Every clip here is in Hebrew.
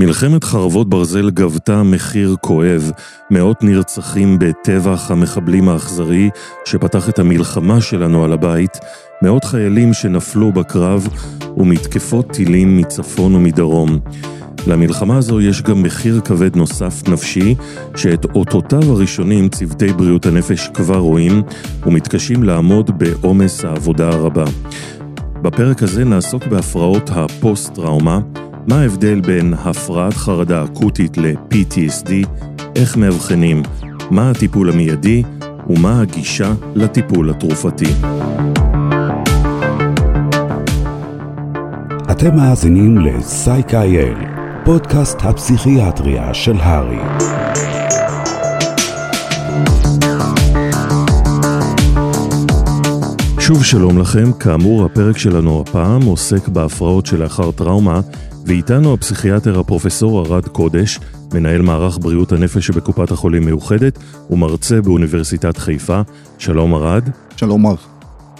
מלחמת חרבות ברזל גבתה מחיר כואב, מאות נרצחים בטבח המחבלים האכזרי שפתח את המלחמה שלנו על הבית, מאות חיילים שנפלו בקרב ומתקפות טילים מצפון ומדרום. למלחמה הזו יש גם מחיר כבד נוסף נפשי, שאת אותותיו הראשונים צוותי בריאות הנפש כבר רואים ומתקשים לעמוד בעומס העבודה הרבה. בפרק הזה נעסוק בהפרעות הפוסט-טראומה, מה ההבדל בין הפרעת חרדה אקוטית ל-PTSD, איך מאבחנים, מה הטיפול המיידי ומה הגישה לטיפול התרופתי. אתם מאזינים ל-Psych.il, פודקאסט הפסיכיאטריה של הרי. שוב שלום לכם, כאמור הפרק שלנו הפעם עוסק בהפרעות שלאחר טראומה ואיתנו הפסיכיאטר הפרופסור ארד קודש, מנהל מערך בריאות הנפש שבקופת החולים מאוחדת ומרצה באוניברסיטת חיפה. שלום ארד. שלום מר.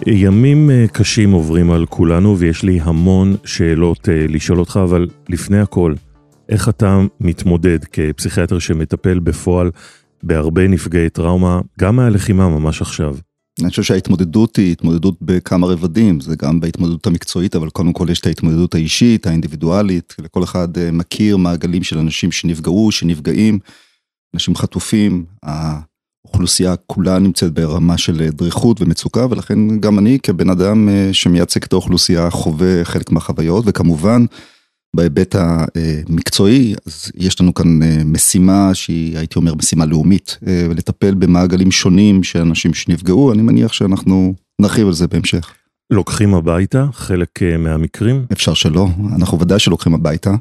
ימים אה, קשים עוברים על כולנו ויש לי המון שאלות אה, לשאול אותך, אבל לפני הכל, איך אתה מתמודד כפסיכיאטר שמטפל בפועל בהרבה נפגעי טראומה, גם מהלחימה ממש עכשיו? אני חושב שההתמודדות היא התמודדות בכמה רבדים, זה גם בהתמודדות המקצועית, אבל קודם כל יש את ההתמודדות האישית, האינדיבידואלית, לכל אחד אה, מכיר מעגלים של אנשים שנפגעו, שנפגעים, אנשים חטופים, האוכלוסייה כולה נמצאת ברמה של דריכות ומצוקה, ולכן גם אני כבן אדם אה, שמייצג את האוכלוסייה חווה חלק מהחוויות, וכמובן, בהיבט המקצועי, אז יש לנו כאן אה, משימה שהיא, הייתי אומר, משימה לאומית, אה, ולטפל במעגלים שונים של אנשים שנפגעו, אני מניח שאנחנו נרחיב על זה בהמשך. לוקחים הביתה חלק אה, מהמקרים? אפשר שלא, אנחנו ודאי שלוקחים הביתה.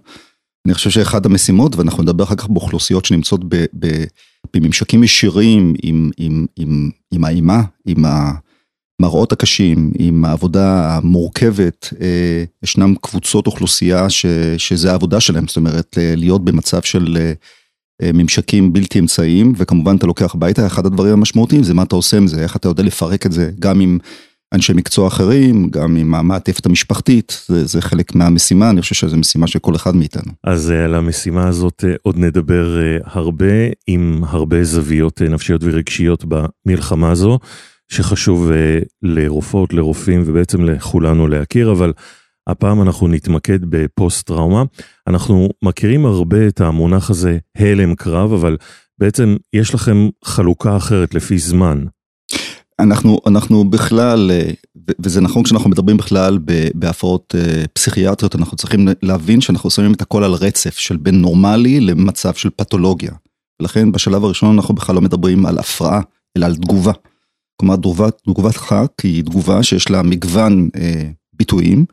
אני חושב שאחד המשימות, ואנחנו נדבר אחר כך באוכלוסיות שנמצאות בממשקים ישירים עם, עם, עם, עם האימה, עם ה... המראות הקשים, עם העבודה המורכבת, אה, ישנם קבוצות אוכלוסייה ש, שזה העבודה שלהם, זאת אומרת להיות במצב של אה, ממשקים בלתי אמצעיים, וכמובן אתה לוקח הביתה, אחד הדברים המשמעותיים זה מה אתה עושה עם זה, איך אתה יודע לפרק את זה, גם עם אנשי מקצוע אחרים, גם עם המעטפת המשפחתית, זה, זה חלק מהמשימה, אני חושב שזו משימה של כל אחד מאיתנו. אז אה, על המשימה הזאת עוד נדבר הרבה, עם הרבה זוויות נפשיות ורגשיות במלחמה הזו. שחשוב uh, לרופאות, לרופאים ובעצם לכולנו להכיר, אבל הפעם אנחנו נתמקד בפוסט טראומה. אנחנו מכירים הרבה את המונח הזה הלם קרב, אבל בעצם יש לכם חלוקה אחרת לפי זמן. אנחנו, אנחנו בכלל, אה, וזה נכון כשאנחנו מדברים בכלל בהפרעות אה, פסיכיאטריות, אנחנו צריכים להבין שאנחנו שמים את הכל על רצף של בין נורמלי למצב של פתולוגיה. לכן בשלב הראשון אנחנו בכלל לא מדברים על הפרעה, אלא על תגובה. כלומר תגובת, תגובת חק היא תגובה שיש לה מגוון אה, ביטויים,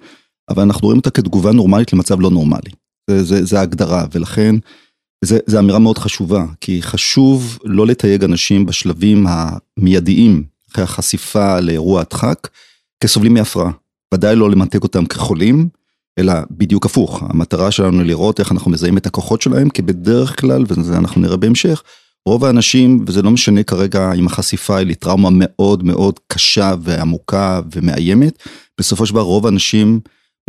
אבל אנחנו רואים אותה כתגובה נורמלית למצב לא נורמלי. זה, זה, זה ההגדרה, ולכן זו אמירה מאוד חשובה, כי חשוב לא לתייג אנשים בשלבים המיידיים אחרי החשיפה לאירוע הדחק כסובלים מהפרעה. ודאי לא למתג אותם כחולים, אלא בדיוק הפוך. המטרה שלנו היא לראות איך אנחנו מזהים את הכוחות שלהם, כי בדרך כלל, וזה אנחנו נראה בהמשך, רוב האנשים, וזה לא משנה כרגע אם החשיפה היא לטראומה מאוד מאוד קשה ועמוקה ומאיימת, בסופו של דבר רוב האנשים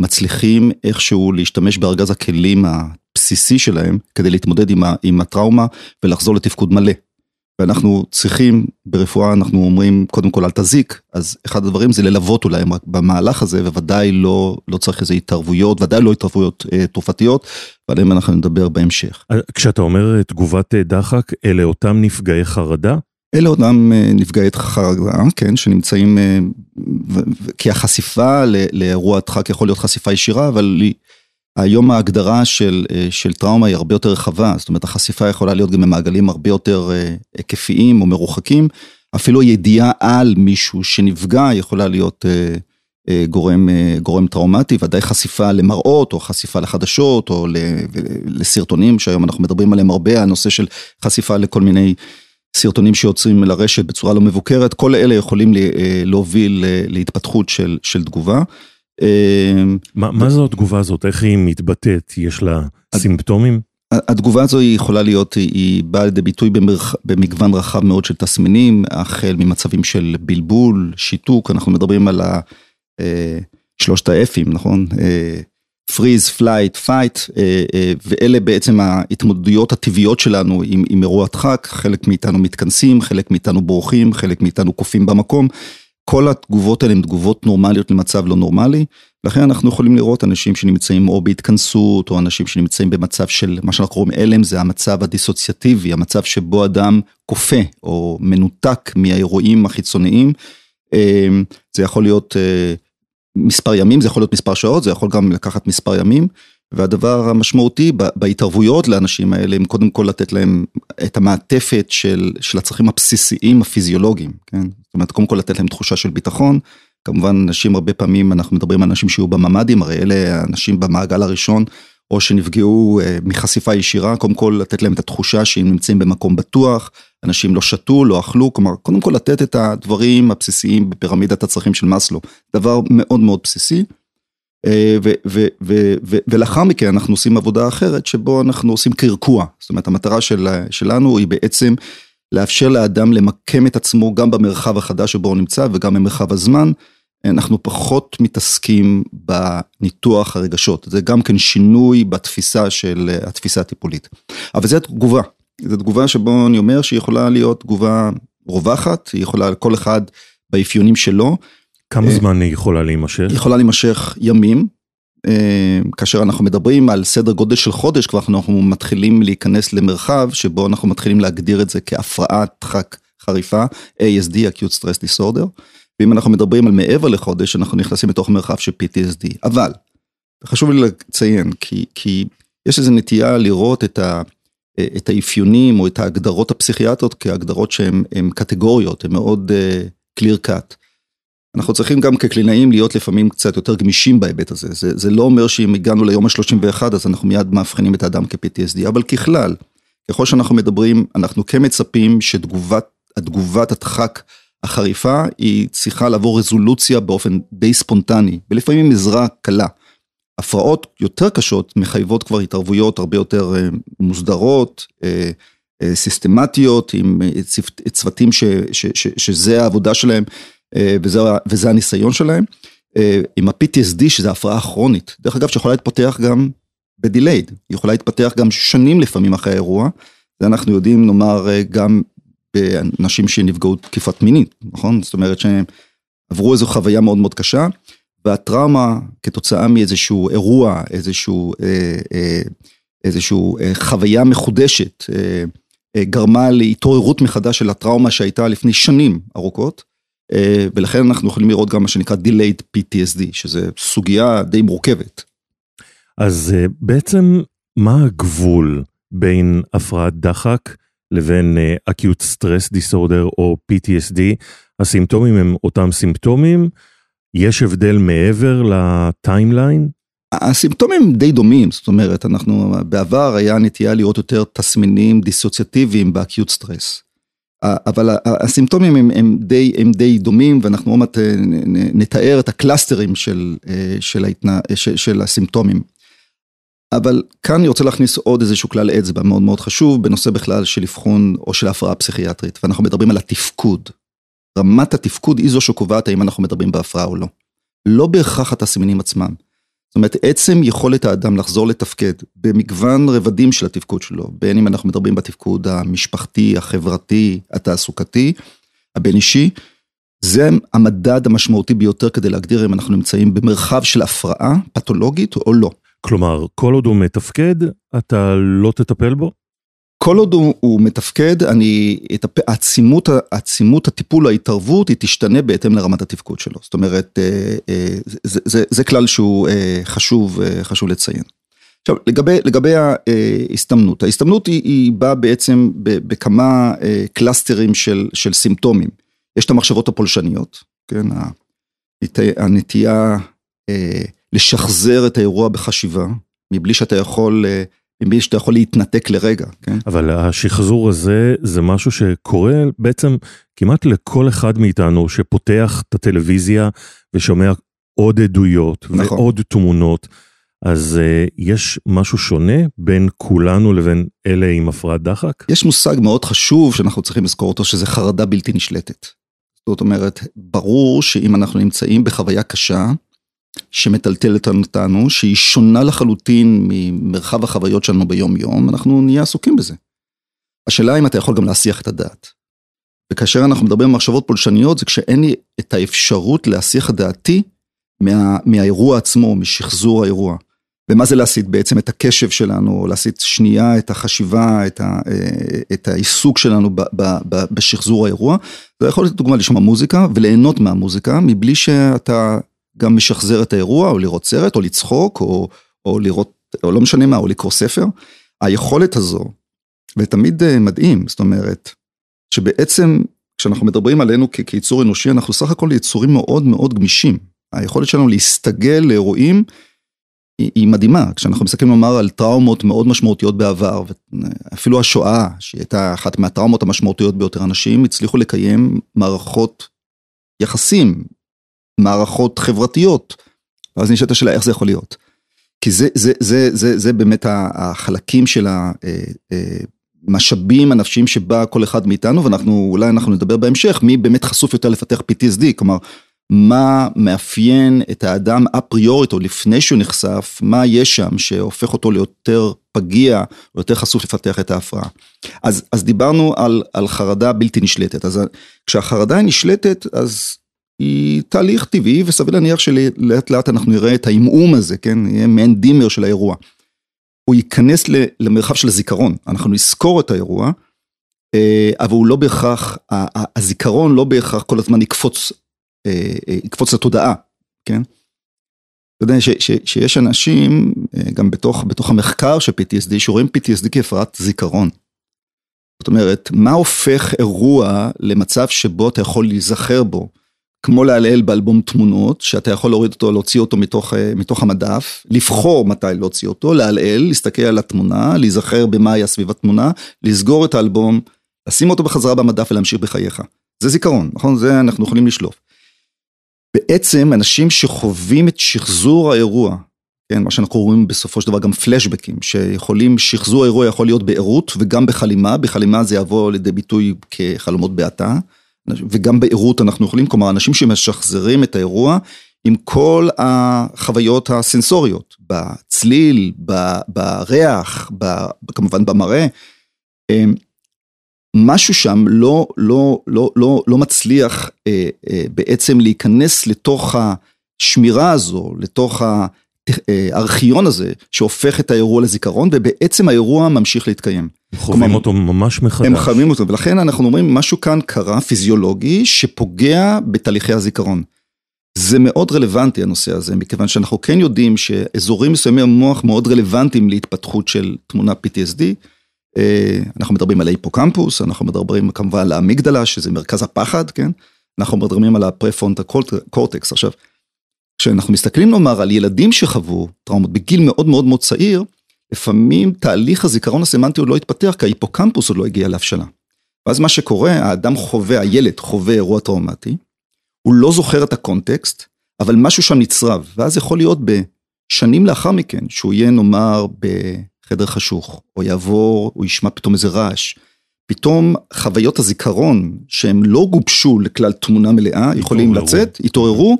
מצליחים איכשהו להשתמש בארגז הכלים הבסיסי שלהם כדי להתמודד עם, עם הטראומה ולחזור לתפקוד מלא. ואנחנו צריכים, ברפואה אנחנו אומרים, קודם כל אל תזיק, אז אחד הדברים זה ללוות אולי במהלך הזה, וודאי לא, לא צריך איזה התערבויות, ודאי לא התערבויות אה, תרופתיות, ועליהם אנחנו נדבר בהמשך. אה, כשאתה אומר אה, תגובת אה, דחק, אלה אותם נפגעי חרדה? אלה אותם נפגעי חרדה, כן, שנמצאים, כי החשיפה לאירוע דחק יכול להיות חשיפה ישירה, אבל היום ההגדרה של, אה, של טראומה היא הרבה יותר רחבה, זאת אומרת החשיפה יכולה להיות גם במעגלים הרבה יותר אה, היקפיים או מרוחקים, אפילו ידיעה על מישהו שנפגע יכולה להיות אה, גורם, גורם טראומטי, ודאי חשיפה למראות או חשיפה לחדשות או לסרטונים שהיום אנחנו מדברים עליהם הרבה, הנושא של חשיפה לכל מיני סרטונים שיוצרים לרשת בצורה לא מבוקרת, כל אלה יכולים להוביל להתפתחות של, של תגובה. אמ, מה זו התגובה הזאת? איך היא מתבטאת? יש לה סימפטומים? התגובה הזו היא יכולה להיות, היא באה לידי ביטוי במגוון רחב מאוד של תסמינים, החל ממצבים של בלבול, שיתוק, אנחנו מדברים על אה, שלושת האפים, נכון? freeze, flight, fight, ואלה בעצם ההתמודדויות הטבעיות שלנו עם, עם אירוע דחק, חלק מאיתנו מתכנסים, חלק מאיתנו בורחים, חלק מאיתנו קופאים במקום. כל התגובות האלה הן תגובות נורמליות למצב לא נורמלי, לכן אנחנו יכולים לראות אנשים שנמצאים או בהתכנסות, או אנשים שנמצאים במצב של מה שאנחנו קוראים הלם, זה המצב הדיסוציאטיבי, המצב שבו אדם כופה או מנותק מהאירועים החיצוניים. אמ, זה יכול להיות אה, מספר ימים, זה יכול להיות מספר שעות, זה יכול גם לקחת מספר ימים. והדבר המשמעותי בהתערבויות לאנשים האלה, הם קודם כל לתת להם את המעטפת של, של הצרכים הבסיסיים הפיזיולוגיים, כן? זאת אומרת, קודם כל לתת להם תחושה של ביטחון. כמובן, אנשים הרבה פעמים, אנחנו מדברים על אנשים שיהיו בממ"דים, הרי אלה האנשים במעגל הראשון, או שנפגעו אה, מחשיפה ישירה, קודם כל לתת להם את התחושה שהם נמצאים במקום בטוח, אנשים לא שתו, לא אכלו, כלומר, קודם כל לתת את הדברים הבסיסיים בפירמידת הצרכים של מאסלו, דבר מאוד מאוד בסיסי. אה, ולאחר מכן אנחנו עושים עבודה אחרת שבו אנחנו עושים קרקוע, זאת אומרת המטרה של, שלנו היא בעצם לאפשר לאדם למקם את עצמו גם במרחב החדש שבו הוא נמצא וגם במרחב הזמן. אנחנו פחות מתעסקים בניתוח הרגשות, זה גם כן שינוי בתפיסה של התפיסה הטיפולית. אבל זו תגובה, זו תגובה שבו אני אומר שהיא יכולה להיות תגובה רווחת, היא יכולה כל אחד באפיונים שלו. כמה אה, זמן היא יכולה להימשך? היא יכולה להימשך ימים, אה, כאשר אנחנו מדברים על סדר גודל של חודש, כבר אנחנו מתחילים להיכנס למרחב שבו אנחנו מתחילים להגדיר את זה כהפרעת דחק חריפה, ASD, acute stress disorder, ואם אנחנו מדברים על מעבר לחודש, אנחנו נכנסים לתוך מרחב של PTSD. אבל, חשוב לי לציין, כי, כי יש איזו נטייה לראות את, ה, את האפיונים או את ההגדרות הפסיכיאטריות כהגדרות שהן קטגוריות, הן מאוד uh, clear cut. אנחנו צריכים גם כקלינאים להיות לפעמים קצת יותר גמישים בהיבט הזה. זה, זה לא אומר שאם הגענו ליום ה-31 אז אנחנו מיד מאבחנים את האדם כ-PTSD, אבל ככלל, ככל שאנחנו מדברים, אנחנו כן מצפים שתגובת הדחק החריפה היא צריכה לעבור רזולוציה באופן די ספונטני, ולפעמים עזרה קלה. הפרעות יותר קשות מחייבות כבר התערבויות הרבה יותר אה, מוסדרות, אה, אה, סיסטמטיות, עם צוותים שזה העבודה שלהם. אה, וזה, וזה הניסיון שלהם. אה, עם ה-PTSD שזה הפרעה כרונית, דרך אגב שיכולה להתפתח גם בדילייד, היא יכולה להתפתח גם שנים לפעמים אחרי האירוע, זה אנחנו יודעים נאמר אה, גם באנשים שנפגעו תקיפת מינית, נכון? זאת אומרת שהם עברו איזו חוויה מאוד מאוד קשה, והטראומה כתוצאה מאיזשהו אירוע, איזשהו, איזשהו חוויה מחודשת, גרמה להתעוררות מחדש של הטראומה שהייתה לפני שנים ארוכות. אה, ולכן אנחנו יכולים לראות גם מה שנקרא delayed PTSD, שזה סוגיה די מורכבת. אז אה, בעצם מה הגבול בין הפרעת דחק לבין אה, acute stress disorder או PTSD? הסימפטומים הם אותם סימפטומים? יש הבדל מעבר ל timeline? הסימפטומים די דומים, זאת אומרת, אנחנו בעבר היה נטייה לראות יותר תסמינים דיסוציאטיביים ב acute stress. אבל הסימפטומים הם, הם, די, הם די דומים ואנחנו עוד מעט אה, נתאר את הקלאסטרים של, אה, של, ההתנה, של, של הסימפטומים. אבל כאן אני רוצה להכניס עוד איזשהו כלל אצבע מאוד מאוד חשוב בנושא בכלל של אבחון או של הפרעה פסיכיאטרית ואנחנו מדברים על התפקוד. רמת התפקוד היא זו שקובעת האם אנחנו מדברים בהפרעה או לא. לא בהכרח התסמינים עצמם. זאת אומרת, עצם יכולת האדם לחזור לתפקד במגוון רבדים של התפקוד שלו, בין אם אנחנו מדברים בתפקוד המשפחתי, החברתי, התעסוקתי, הבין אישי, זה המדד המשמעותי ביותר כדי להגדיר אם אנחנו נמצאים במרחב של הפרעה פתולוגית או לא. כלומר, כל עוד הוא מתפקד, אתה לא תטפל בו? כל עוד הוא, הוא מתפקד, אני, עצימות, עצימות הטיפול, ההתערבות, היא תשתנה בהתאם לרמת התפקוד שלו. זאת אומרת, אה, אה, זה, זה, זה כלל שהוא אה, חשוב, חשוב לציין. עכשיו, לגבי, לגבי ההסתמנות, ההסתמנות היא, היא באה בעצם בכמה קלאסטרים של, של סימפטומים. יש את המחשבות הפולשניות, כן, הנטייה לשחזר את האירוע בחשיבה, מבלי שאתה יכול מבלי שאתה יכול להתנתק לרגע, כן? אבל השחזור הזה זה משהו שקורה בעצם כמעט לכל אחד מאיתנו שפותח את הטלוויזיה ושומע עוד עדויות נכון. ועוד תמונות. אז uh, יש משהו שונה בין כולנו לבין אלה עם הפרעת דחק? יש מושג מאוד חשוב שאנחנו צריכים לזכור אותו, שזה חרדה בלתי נשלטת. זאת אומרת, ברור שאם אנחנו נמצאים בחוויה קשה, שמטלטלת אותנו, שהיא שונה לחלוטין ממרחב החוויות שלנו ביום יום, אנחנו נהיה עסוקים בזה. השאלה אם אתה יכול גם להסיח את הדעת. וכאשר אנחנו מדברים על מחשבות פולשניות, זה כשאין לי את האפשרות להסיח את דעתי מה, מהאירוע עצמו, משחזור האירוע. ומה זה להסיט בעצם את הקשב שלנו, להסיט שנייה את החשיבה, את, ה, את העיסוק שלנו ב, ב, ב, בשחזור האירוע. זה יכול להיות דוגמה לשמוע מוזיקה וליהנות מהמוזיקה, מבלי שאתה גם משחזר את האירוע, או לראות סרט, או לצחוק, או, או לראות, או לא משנה מה, או לקרוא ספר. היכולת הזו, ותמיד אה, מדהים, זאת אומרת, שבעצם כשאנחנו מדברים עלינו כיצור אנושי, אנחנו סך הכל יצורים מאוד מאוד גמישים. היכולת שלנו להסתגל לאירועים היא, היא מדהימה. כשאנחנו מסתכלים לומר על טראומות מאוד משמעותיות בעבר, אפילו השואה, שהיא הייתה אחת מהטראומות המשמעותיות ביותר, אנשים הצליחו לקיים מערכות יחסים, מערכות חברתיות. ואז נשאלת השאלה איך זה יכול להיות. כי זה, זה, זה, זה, זה באמת החלקים של המשאבים הנפשיים שבא כל אחד מאיתנו, ואנחנו, אולי אנחנו נדבר בהמשך, מי באמת חשוף יותר לפתח PTSD, כלומר, מה מאפיין את האדם אפריורית, או לפני שהוא נחשף, מה יש שם שהופך אותו ליותר פגיע, או יותר חשוף לפתח את ההפרעה. אז, אז דיברנו על, על חרדה בלתי נשלטת, אז כשהחרדה נשלטת, אז היא תהליך טבעי, וסביר להניח שלאט לאט אנחנו נראה את העמעום הזה, כן, יהיה מעין דימר של האירוע. הוא ייכנס למרחב של הזיכרון, אנחנו נזכור את האירוע, אה, אבל הוא לא בהכרח, הזיכרון לא בהכרח כל הזמן יקפוץ אה, אה, יקפוץ לתודעה, כן? אתה יודע שיש אנשים, גם בתוך, בתוך המחקר של PTSD, שרואים PTSD כהפרעת זיכרון. זאת אומרת, מה הופך אירוע למצב שבו אתה יכול להיזכר בו, כמו להלל באלבום תמונות, שאתה יכול להוריד אותו, להוציא אותו מתוך, מתוך המדף, לבחור מתי להוציא אותו, להלל, להסתכל על התמונה, להיזכר במה היה סביב התמונה, לסגור את האלבום, לשים אותו בחזרה במדף ולהמשיך בחייך. זה זיכרון, נכון? זה אנחנו יכולים לשלוף. בעצם אנשים שחווים את שחזור האירוע, כן, מה שאנחנו רואים בסופו של דבר גם פלשבקים, שיכולים, שחזור האירוע יכול להיות בערות וגם בחלימה, בחלימה זה יבוא לידי ביטוי כחלומות בעתה, וגם בערות אנחנו יכולים, כלומר אנשים שמשחזרים את האירוע עם כל החוויות הסנסוריות, בצליל, בריח, כמובן במראה. משהו שם לא, לא, לא, לא, לא מצליח אה, אה, בעצם להיכנס לתוך השמירה הזו, לתוך הארכיון הזה, שהופך את האירוע לזיכרון, ובעצם האירוע ממשיך להתקיים. חווים אותו ממש מחדש. הם חווים אותו, ולכן אנחנו אומרים, משהו כאן קרה, פיזיולוגי, שפוגע בתהליכי הזיכרון. זה מאוד רלוונטי הנושא הזה, מכיוון שאנחנו כן יודעים שאזורים מסוימים במוח מאוד רלוונטיים להתפתחות של תמונה PTSD. אה, אנחנו מדברים על היפוקמפוס, אנחנו מדברים כמובן על האמיגדלה, שזה מרכז הפחד, כן? אנחנו מדברים על הפרפונט הקורטקס. עכשיו, כשאנחנו מסתכלים נאמר על ילדים שחוו טראומות בגיל מאוד מאוד מאוד צעיר, לפעמים תהליך הזיכרון הסמנטי עוד לא התפתח, כי ההיפוקמפוס עוד לא הגיע להבשלה. ואז מה שקורה, האדם חווה, הילד חווה אירוע טראומטי, הוא לא זוכר את הקונטקסט, אבל משהו שם נצרב, ואז יכול להיות בשנים לאחר מכן, שהוא יהיה נאמר ב... חדר חשוך, או יעבור, הוא ישמע פתאום איזה רעש. פתאום חוויות הזיכרון שהם לא גובשו לכלל תמונה מלאה, יכולים לצאת, יתעוררו,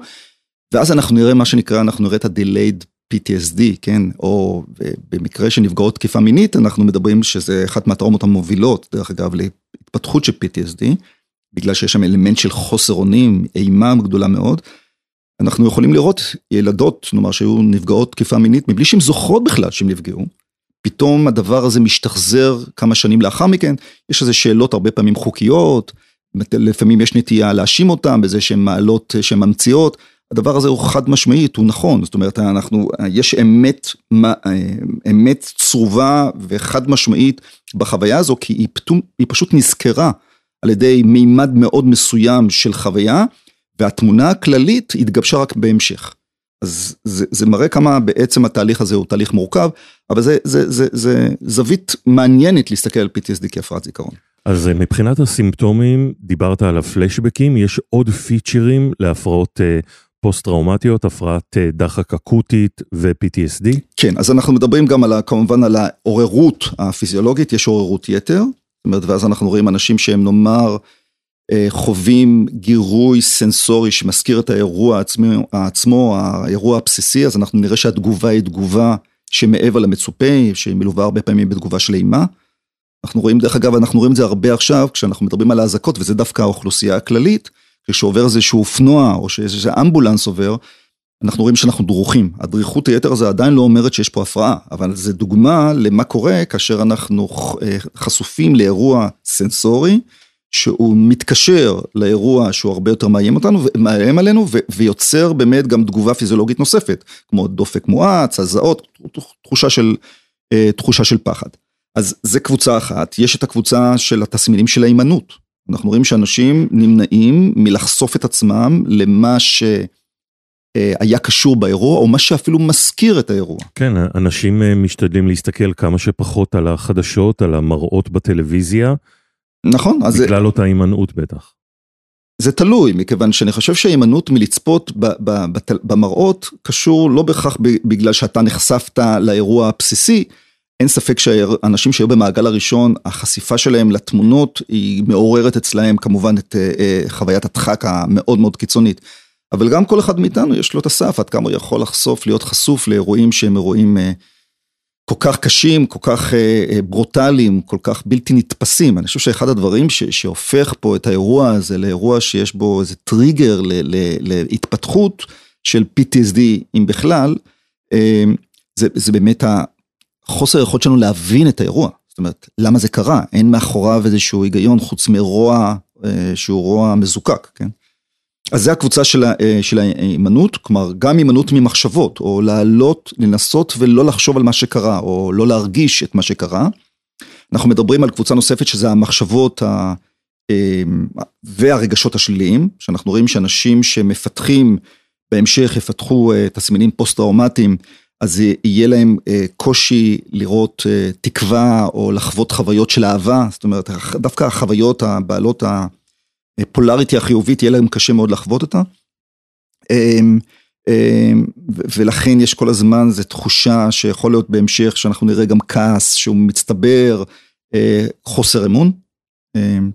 ואז אנחנו נראה מה שנקרא, אנחנו נראה את ה-delayed PTSD, כן, או במקרה של נפגעות תקיפה מינית, אנחנו מדברים שזה אחת מהטראומות המובילות, דרך אגב, להתפתחות של PTSD, בגלל שיש שם אלמנט של חוסר אונים, אימה גדולה מאוד. אנחנו יכולים לראות ילדות, נאמר שהיו נפגעות תקיפה מינית, מבלי שהן זוכרות בכלל שהן נפגעו. פתאום הדבר הזה משתחזר כמה שנים לאחר מכן, יש איזה שאלות הרבה פעמים חוקיות, לפעמים יש נטייה להאשים אותם בזה שהן מעלות, שהן ממציאות, הדבר הזה הוא חד משמעית, הוא נכון, זאת אומרת, אנחנו, יש אמת, אמת צרובה וחד משמעית בחוויה הזו, כי היא, פתאום, היא פשוט נזכרה על ידי מימד מאוד מסוים של חוויה, והתמונה הכללית התגבשה רק בהמשך. אז זה, זה מראה כמה בעצם התהליך הזה הוא תהליך מורכב, אבל זה, זה, זה, זה זווית מעניינת להסתכל על PTSD כהפרעת זיכרון. אז אה, מבחינת הסימפטומים, דיברת על הפלשבקים, יש עוד פיצ'רים להפרעות uh, פוסט-טראומטיות, הפרעת uh, דחק אקוטית ו-PTSD? כן, אז אנחנו מדברים גם על, כמובן על העוררות הפיזיולוגית, יש עוררות יתר, זאת אומרת, ואז אנחנו רואים אנשים שהם נאמר, חווים גירוי סנסורי שמזכיר את האירוע עצמו, עצמו, האירוע הבסיסי, אז אנחנו נראה שהתגובה היא תגובה שמעבר למצופה, שהיא מלווה הרבה פעמים בתגובה של אימה. אנחנו רואים, דרך אגב, אנחנו רואים את זה הרבה עכשיו, כשאנחנו מדברים על האזעקות, וזה דווקא האוכלוסייה הכללית, כשעובר איזשהו אופנוע, או שאיזה אמבולנס עובר, אנחנו רואים שאנחנו דרוכים. הדריכות היתר הזה עדיין לא אומרת שיש פה הפרעה, אבל זה דוגמה למה קורה כאשר אנחנו אה, חשופים לאירוע סנסורי, שהוא מתקשר לאירוע שהוא הרבה יותר מאיים אותנו, מאיים עלינו, ויוצר באמת גם תגובה פיזיולוגית נוספת, כמו דופק מואץ, הזעות, תחושה של, אה, תחושה של פחד. אז זה קבוצה אחת, יש את הקבוצה של התסמינים של ההימנעות. אנחנו רואים שאנשים נמנעים מלחשוף את עצמם למה שהיה אה, קשור באירוע, או מה שאפילו מזכיר את האירוע. כן, אנשים אה, משתדלים להסתכל כמה שפחות על החדשות, על המראות בטלוויזיה. נכון. בגלל אותה הימנעות בטח. זה תלוי, מכיוון שאני חושב שההימנעות מלצפות במראות קשור לא בהכרח בגלל שאתה נחשפת לאירוע הבסיסי, אין ספק שאנשים שהיו במעגל הראשון, החשיפה שלהם לתמונות היא מעוררת אצלהם כמובן את אה, אה, חוויית הדחק המאוד מאוד קיצונית. אבל גם כל אחד מאיתנו יש לו את הסף, עד כמה הוא יכול לחשוף, להיות חשוף לאירועים שהם אירועים אה, כל כך קשים, כל כך ברוטליים, כל כך בלתי נתפסים. אני חושב שאחד הדברים ש, שהופך פה את האירוע הזה לאירוע שיש בו איזה טריגר ל, ל, להתפתחות של PTSD, אם בכלל, זה, זה באמת חוסר היכולת שלנו להבין את האירוע. זאת אומרת, למה זה קרה? אין מאחוריו איזשהו היגיון חוץ מרוע אה, שהוא רוע מזוקק, כן? אז זה הקבוצה של, אה, של ההימנעות, כלומר גם הימנעות ממחשבות, או לעלות, לנסות ולא לחשוב על מה שקרה, או לא להרגיש את מה שקרה. אנחנו מדברים על קבוצה נוספת שזה המחשבות ה... אה, והרגשות השליליים, שאנחנו רואים שאנשים שמפתחים בהמשך יפתחו תסמינים פוסט-טראומטיים אז יהיה להם אה, קושי לראות אה, תקווה או לחוות חוויות של אהבה, זאת אומרת, דווקא החוויות הבעלות הפולריטי החיובית, יהיה להם קשה מאוד לחוות אותה. אמ, אמ, ולכן יש כל הזמן איזו תחושה שיכול להיות בהמשך שאנחנו נראה גם כעס שהוא מצטבר, אה, חוסר אמון. אמ,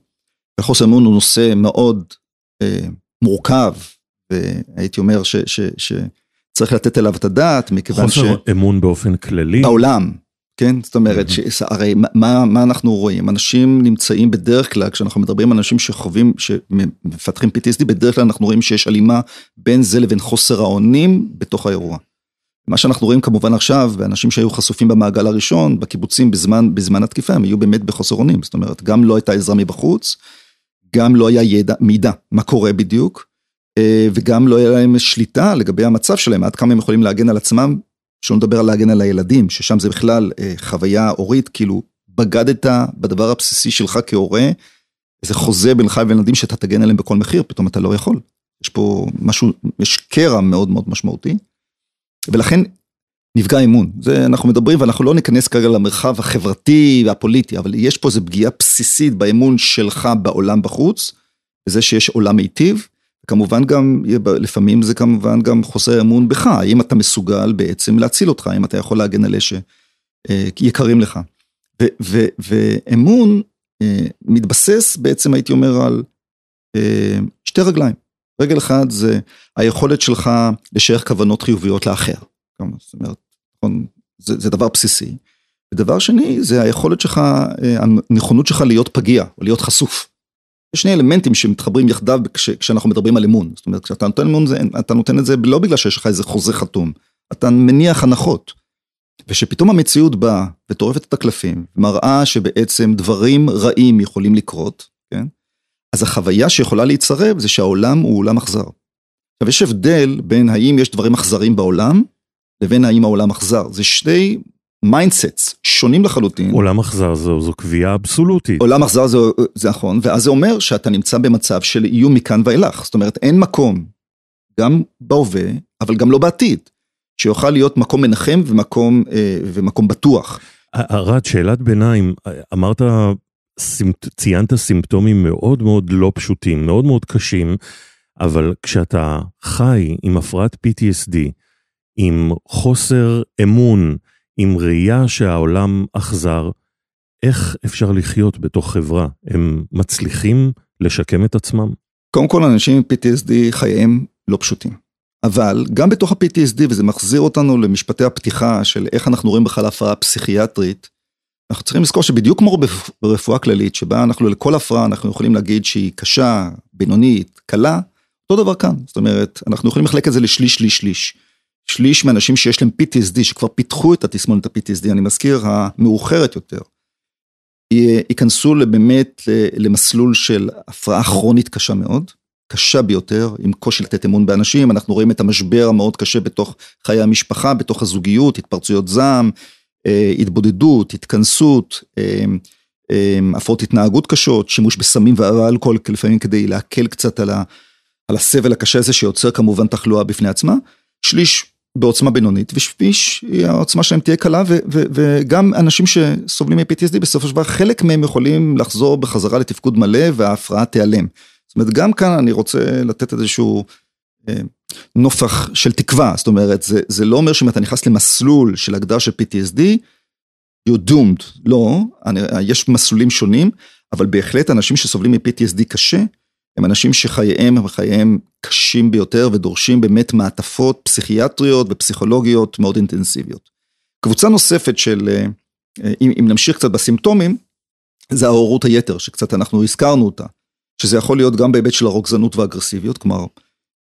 וחוסר אמון הוא נושא מאוד מורכב, והייתי אומר ש... ש, ש צריך לתת עליו את הדעת, מכיוון ש... חוסר אמון באופן כללי. בעולם, כן? זאת אומרת, הרי מה, מה אנחנו רואים? אנשים נמצאים בדרך כלל, כשאנחנו מדברים על אנשים שחווים, שמפתחים PTSD, בדרך כלל אנחנו רואים שיש הלימה בין זה לבין חוסר האונים בתוך האירוע. מה שאנחנו רואים כמובן עכשיו, ואנשים שהיו חשופים במעגל הראשון, בקיבוצים בזמן, בזמן התקיפה, הם היו באמת בחוסר אונים. זאת אומרת, גם לא הייתה עזרה מבחוץ, גם לא היה ידע, מידע, מה קורה בדיוק. אה, וגם לא היה להם שליטה לגבי המצב שלהם, עד כמה הם יכולים להגן על עצמם, שלא נדבר על להגן על הילדים, ששם זה בכלל אה, חוויה הורית, כאילו בגדת בדבר הבסיסי שלך כהורה, איזה חוזה בינך לבין ילדים שאתה תגן עליהם בכל מחיר, פתאום אתה לא יכול. יש פה משהו, יש קרע מאוד מאוד משמעותי, ולכן נפגע אמון. זה אנחנו מדברים ואנחנו לא ניכנס כרגע למרחב החברתי והפוליטי, אבל יש פה איזו פגיעה בסיסית באמון שלך בעולם בחוץ, בזה שיש עולם מיטיב, כמובן גם, לפעמים זה כמובן גם חוסר אמון בך, האם אתה מסוגל בעצם להציל אותך, האם אתה יכול להגן על אלה שיקרים לך. ו, ו, ואמון אה, מתבסס בעצם הייתי אומר על אה, שתי רגליים. רגל אחד זה היכולת שלך לשייך כוונות חיוביות לאחר. זאת אומרת, נכון, זה, זה דבר בסיסי. ודבר שני זה היכולת שלך, אה, הנכונות שלך להיות פגיע, או להיות חשוף. יש שני אלמנטים שמתחברים יחדיו כש, כשאנחנו מדברים על אמון. זאת אומרת, כשאתה נותן אמון, זה, אתה נותן את זה לא בגלל שיש לך איזה חוזה חתום, אתה מניח הנחות. ושפתאום המציאות באה וטורפת את הקלפים, מראה שבעצם דברים רעים יכולים לקרות, כן? אז החוויה שיכולה להיצרב זה שהעולם הוא עולם אכזר. עכשיו יש הבדל בין האם יש דברים אכזרים בעולם, לבין האם העולם אכזר. זה שני mindsets שונים לחלוטין. עולם אכזר זו, זו קביעה אבסולוטית. עולם אכזר זה, זה נכון, ואז זה אומר שאתה נמצא במצב של איום מכאן ואילך. זאת אומרת, אין מקום, גם בהווה, אבל גם לא בעתיד, שיוכל להיות מקום מנחם ומקום, אה, ומקום בטוח. ארד, שאלת ביניים, אמרת, ציינת סימפטומים מאוד מאוד לא פשוטים, מאוד מאוד קשים, אבל כשאתה חי עם הפרעת PTSD, עם חוסר אמון, עם ראייה שהעולם אכזר, איך אפשר לחיות בתוך חברה? הם מצליחים לשקם את עצמם? קודם כל, אנשים עם PTSD חייהם לא פשוטים. אבל גם בתוך ה-PTSD, וזה מחזיר אותנו למשפטי הפתיחה של איך אנחנו רואים בכלל הפרעה פסיכיאטרית, אנחנו צריכים לזכור שבדיוק כמו ברפואה כללית, שבה אנחנו לכל הפרעה אנחנו יכולים להגיד שהיא קשה, בינונית, קלה, אותו דבר כאן. זאת אומרת, אנחנו יכולים לחלק את זה לשליש, שליש, שליש. שליש מהאנשים שיש להם PTSD, שכבר פיתחו את התסמונת ה-PTSD, אני מזכיר, המאוחרת יותר, ייכנסו באמת למסלול של הפרעה כרונית קשה מאוד, קשה ביותר, עם קושי לתת אמון באנשים, אנחנו רואים את המשבר המאוד קשה בתוך חיי המשפחה, בתוך הזוגיות, התפרצויות זעם, אה, התבודדות, התכנסות, אה, אה, הפרעות התנהגות קשות, שימוש בסמים ואלכוהול לפעמים כדי להקל קצת על, ה, על הסבל הקשה הזה שיוצר כמובן תחלואה בפני עצמה, שליש בעוצמה בינונית ושליש העוצמה שלהם תהיה קלה ו, ו, וגם אנשים שסובלים מ-PTSD בסופו של דבר חלק מהם יכולים לחזור בחזרה לתפקוד מלא וההפרעה תיעלם. זאת אומרת גם כאן אני רוצה לתת איזשהו נופח של תקווה, זאת אומרת, זה, זה לא אומר שאם אתה נכנס למסלול של הגדרה של PTSD, you're doomed, לא, אני, יש מסלולים שונים, אבל בהחלט אנשים שסובלים מ-PTSD קשה, הם אנשים שחייהם הם חייהם קשים ביותר ודורשים באמת מעטפות פסיכיאטריות ופסיכולוגיות מאוד אינטנסיביות. קבוצה נוספת של, אה, אם, אם נמשיך קצת בסימפטומים, זה ההורות היתר, שקצת אנחנו הזכרנו אותה, שזה יכול להיות גם בהיבט של הרוגזנות ואגרסיביות, כלומר,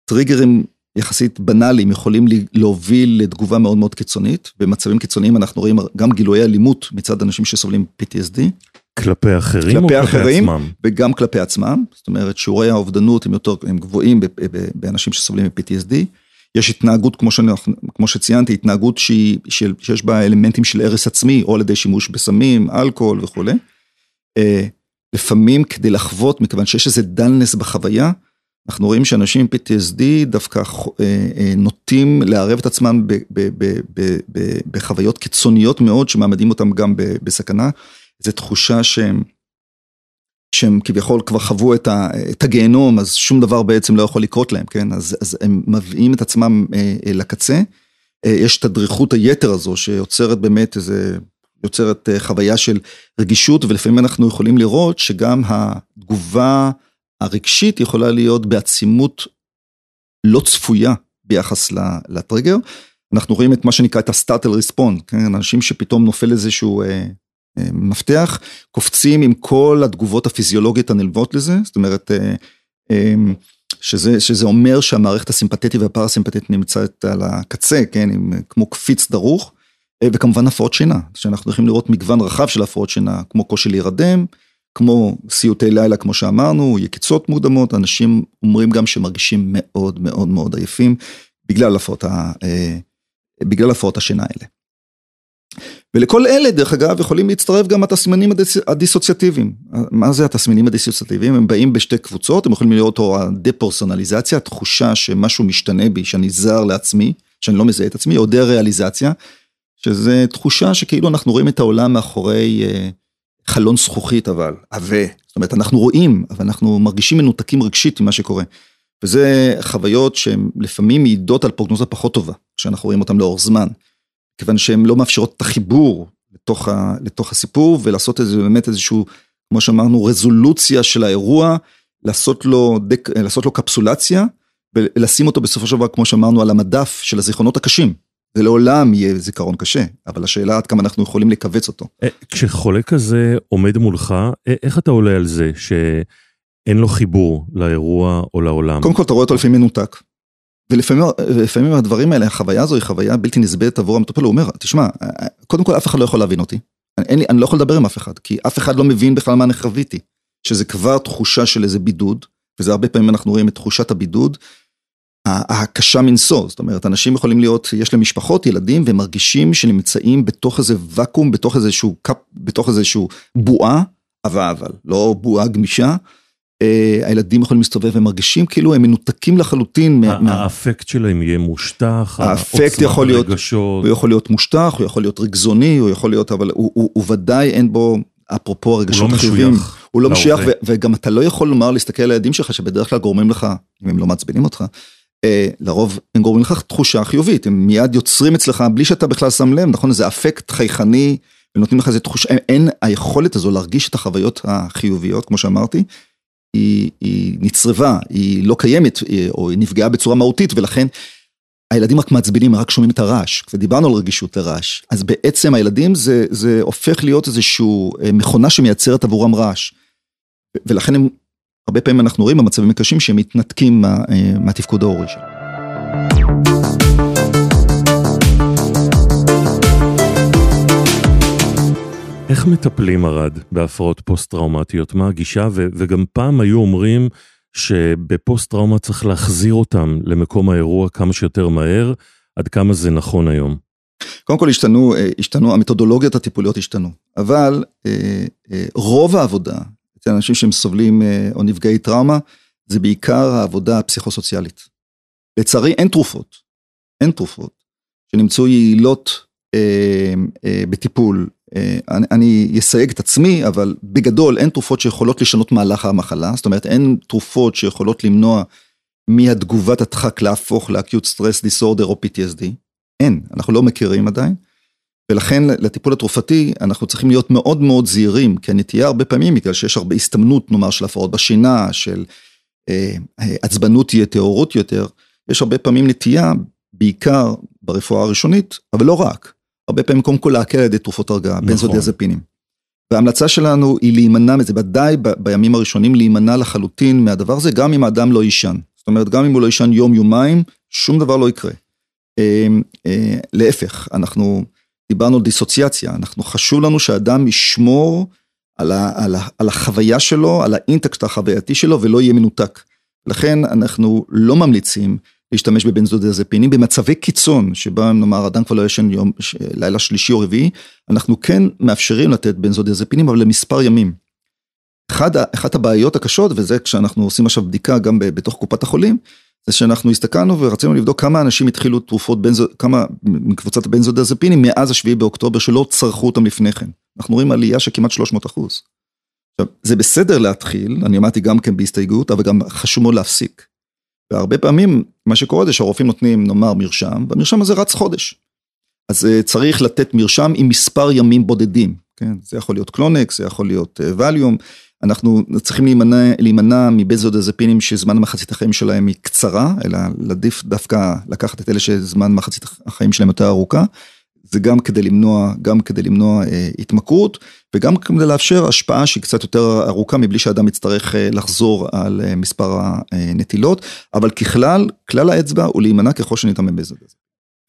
טריגרים יחסית בנאליים יכולים להוביל לתגובה מאוד מאוד קיצונית. במצבים קיצוניים אנחנו רואים גם גילויי אלימות מצד אנשים שסובלים PTSD. כלפי אחרים כלפי או כלפי אחרים, עצמם? וגם כלפי עצמם, זאת אומרת שיעורי האובדנות הם יותר, הם גבוהים באנשים שסובלים מ-PTSD. יש התנהגות, כמו, שאני, כמו שציינתי, התנהגות שהיא, של, שיש בה אלמנטים של הרס עצמי, או על ידי שימוש בסמים, אלכוהול וכולי. אה, לפעמים כדי לחוות, מכיוון שיש איזה דלנס בחוויה, אנחנו רואים שאנשים עם PTSD דווקא אה, אה, נוטים לערב את עצמם בחוויות קיצוניות מאוד שמעמדים אותם גם בסכנה. זו תחושה שהם, שהם כביכול כבר חוו את, ה, את הגיהנום, אז שום דבר בעצם לא יכול לקרות להם, כן? אז, אז הם מביאים את עצמם אה, לקצה. יש את הדריכות היתר הזו שיוצרת באמת איזה, יוצרת חוויה של רגישות, ולפעמים אנחנו יכולים לראות שגם התגובה הרגשית יכולה להיות בעצימות לא צפויה ביחס לטריגר. אנחנו רואים את מה שנקרא את הסטארטל ריספונד, כן? אנשים שפתאום נופל איזשהו אה, אה, מפתח, קופצים עם כל התגובות הפיזיולוגיות הנלוות לזה, זאת אומרת, אה, אה, שזה, שזה אומר שהמערכת הסימפתטית והפרסימפטית נמצאת על הקצה, כן? עם, כמו קפיץ דרוך, אה, וכמובן הפרעות שינה, שאנחנו יכולים לראות מגוון רחב של הפרעות שינה, כמו קושי להירדם. כמו סיוטי לילה, כמו שאמרנו, יקיצות מוקדמות, אנשים אומרים גם שמרגישים מאוד מאוד מאוד עייפים אה, בגלל הפרעות השינה האלה. ולכל אלה, דרך אגב, יכולים להצטרף גם התסמינים הדיס, הדיסוציאטיביים. מה זה התסמינים הדיסוציאטיביים? הם באים בשתי קבוצות, הם יכולים לראות או הדה-פרסונליזציה, התחושה שמשהו משתנה בי, שאני זר לעצמי, שאני לא מזהה את עצמי, או דה-ריאליזציה, שזה תחושה שכאילו אנחנו רואים את העולם מאחורי... אה, חלון זכוכית אבל, עבה. זאת אומרת, אנחנו רואים, אבל אנחנו מרגישים מנותקים רגשית ממה שקורה. וזה חוויות שהן לפעמים מעידות על פרוגנוזה פחות טובה, כשאנחנו רואים אותן לאורך זמן. כיוון שהן לא מאפשרות את החיבור לתוך, ה, לתוך הסיפור, ולעשות איזה, באמת איזשהו, כמו שאמרנו, רזולוציה של האירוע, לעשות לו, דק, לעשות לו קפסולציה, ולשים אותו בסופו של דבר, כמו שאמרנו, על המדף של הזיכרונות הקשים. זה לעולם יהיה זיכרון קשה, אבל השאלה עד כמה אנחנו יכולים לכווץ אותו. אה, כשחולה כזה עומד מולך, אה, איך אתה עולה על זה שאין לו חיבור לאירוע או לעולם? קודם כל אתה רואה אותו לפעמים מנותק. ולפעמים הדברים האלה, החוויה הזו היא חוויה בלתי נסבלת עבור המטופל, הוא אומר, תשמע, קודם כל אף אחד לא יכול להבין אותי. אני, אני לא יכול לדבר עם אף אחד, כי אף אחד לא מבין בכלל מה אני חוויתי. שזה כבר תחושה של איזה בידוד, וזה הרבה פעמים אנחנו רואים את תחושת הבידוד, הקשה מנשוא, זאת אומרת, אנשים יכולים להיות, יש להם משפחות, ילדים, והם מרגישים שנמצאים בתוך איזה ואקום, בתוך איזשהו קאפ, בתוך איזשהו בועה, עבה אבל, לא בועה גמישה. Uh, הילדים יכולים להסתובב והם מרגישים כאילו הם מנותקים לחלוטין. האפקט שלהם יהיה מושטח, האפקט יכול להיות, הוא יכול להיות מושטח, הוא יכול להיות רגזוני, הוא יכול להיות, אבל הוא, הוא, הוא ודאי אין בו, אפרופו הרגשות החיוביים, הוא לא משוייך, וגם אתה לא יכול לומר להסתכל על הילדים שלך שבדרך כלל גורמים לך, אם הם לא מעצבנים אותך, אה, לרוב הם גורמים לך תחושה חיובית, הם מיד יוצרים אצלך בלי שאתה בכלל שם לב, נכון? איזה אפקט חייכני, ונותנים לך איזה תחושה, אין היכולת הזו להרגיש את החוויות החיוביות, כמו שאמרתי, היא, היא נצרבה, היא לא קיימת, או היא נפגעה בצורה מהותית, ולכן הילדים רק מעצבנים, רק שומעים את הרעש, ודיברנו על רגישות לרעש, אז בעצם הילדים זה, זה הופך להיות איזושהי מכונה שמייצרת עבורם רעש. ולכן הם, הרבה פעמים אנחנו רואים במצבים הקשים שהם מתנתקים מה, מהתפקוד ההורי שלהם. איך מטפלים ארד בהפרעות פוסט-טראומטיות? מה הגישה? ו- וגם פעם היו אומרים שבפוסט-טראומה צריך להחזיר אותם למקום האירוע כמה שיותר מהר, עד כמה זה נכון היום? קודם כל השתנו, אה, השתנו, המתודולוגיות הטיפוליות השתנו, אבל אה, אה, רוב העבודה אצל אנשים שהם סובלים או נפגעי טראומה, זה בעיקר העבודה הפסיכוסוציאלית. לצערי אין תרופות, אין תרופות שנמצאו יעילות אה, אה, בטיפול אני אני אסייג את עצמי, אבל בגדול אין תרופות שיכולות לשנות מהלך המחלה, זאת אומרת אין תרופות שיכולות למנוע מהתגובת הדחק להפוך לאקיוט סטרס דיסורדר או PTSD, אין, אנחנו לא מכירים עדיין. ולכן לטיפול התרופתי אנחנו צריכים להיות מאוד מאוד זהירים, כי הנטייה הרבה פעמים, בגלל שיש הרבה הסתמנות נאמר של הפרעות בשינה, של אה, עצבנות יתר, הורות יותר, יש הרבה פעמים נטייה, בעיקר ברפואה הראשונית, אבל לא רק, הרבה פעמים קודם כל להקל על ידי תרופות הרגעה, נכון. בנזודיאזפינים. וההמלצה שלנו היא להימנע מזה, ודאי בימים הראשונים להימנע לחלוטין מהדבר הזה, גם אם האדם לא יישן. זאת אומרת, גם אם הוא לא יישן יום-יומיים, שום דבר לא יקרה. אה, אה, להפך, אנחנו דיברנו על דיסוציאציה, אנחנו חשוב לנו שהאדם ישמור על, ה, על, ה, על החוויה שלו, על האינטקסט החווייתי שלו, ולא יהיה מנותק. לכן אנחנו לא ממליצים להשתמש בבנזודיאזפינים במצבי קיצון שבהם נאמר אדם כבר לא ישן יום לילה שלישי או רביעי אנחנו כן מאפשרים לתת בנזודיאזפינים אבל למספר ימים. אחד, אחת הבעיות הקשות וזה כשאנחנו עושים עכשיו בדיקה גם בתוך קופת החולים זה שאנחנו הסתכלנו ורצינו לבדוק כמה אנשים התחילו תרופות בנזו, כמה מקבוצת הבנזודיאזפינים מאז השביעי באוקטובר שלא צרכו אותם לפני כן. אנחנו רואים עלייה של כמעט 300 אחוז. עכשיו זה בסדר להתחיל אני אמרתי גם כן בהסתייגות אבל גם חשוב מאוד להפסיק. והרבה פעמים מה שקורה זה שהרופאים נותנים נאמר מרשם, והמרשם הזה רץ חודש. אז uh, צריך לתת מרשם עם מספר ימים בודדים, כן? זה יכול להיות קלונקס, זה יכול להיות ווליום, אנחנו צריכים להימנע, להימנע מבנזודיאזפינים שזמן מחצית החיים שלהם היא קצרה, אלא עדיף דווקא לקחת את אלה שזמן מחצית החיים שלהם יותר ארוכה. זה גם כדי למנוע, גם כדי למנוע אה, התמכרות וגם כדי לאפשר השפעה שהיא קצת יותר ארוכה מבלי שאדם יצטרך אה, לחזור על אה, מספר הנטילות, אבל ככלל, כלל האצבע הוא להימנע ככל שניתן מבזל.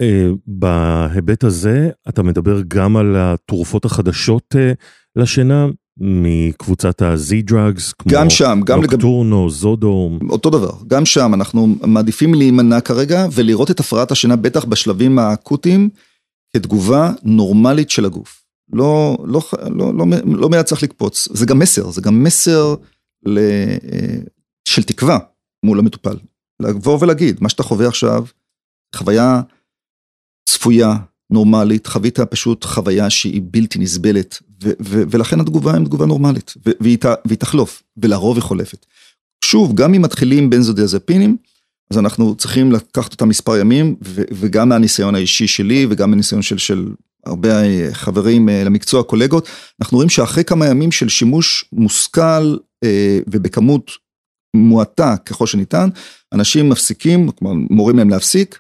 אה, בהיבט הזה אתה מדבר גם על התרופות החדשות אה, לשינה מקבוצת ה-Z-Drugs, כמו גם שם, גם נוקטורנו, לגב... זודו. אותו דבר, גם שם אנחנו מעדיפים להימנע כרגע ולראות את הפרעת השינה בטח בשלבים האקוטיים. כתגובה נורמלית של הגוף. לא, לא, לא, לא, לא מיד צריך לקפוץ, זה גם מסר, זה גם מסר ל, אה, של תקווה מול המטופל. לבוא ולהגיד, מה שאתה חווה עכשיו, חוויה צפויה, נורמלית, חווית פשוט חוויה שהיא בלתי נסבלת, ו, ו, ולכן התגובה היא תגובה נורמלית, והיא, והיא תחלוף, ולרוב היא חולפת. שוב, גם אם מתחילים בנזודיאזפינים, אז אנחנו צריכים לקחת אותם מספר ימים, וגם מהניסיון האישי שלי וגם מהניסיון של, של הרבה חברים אה, למקצוע, קולגות, אנחנו רואים שאחרי כמה ימים של שימוש מושכל אה, ובכמות מועטה ככל שניתן, אנשים מפסיקים, כלומר מורים להם להפסיק,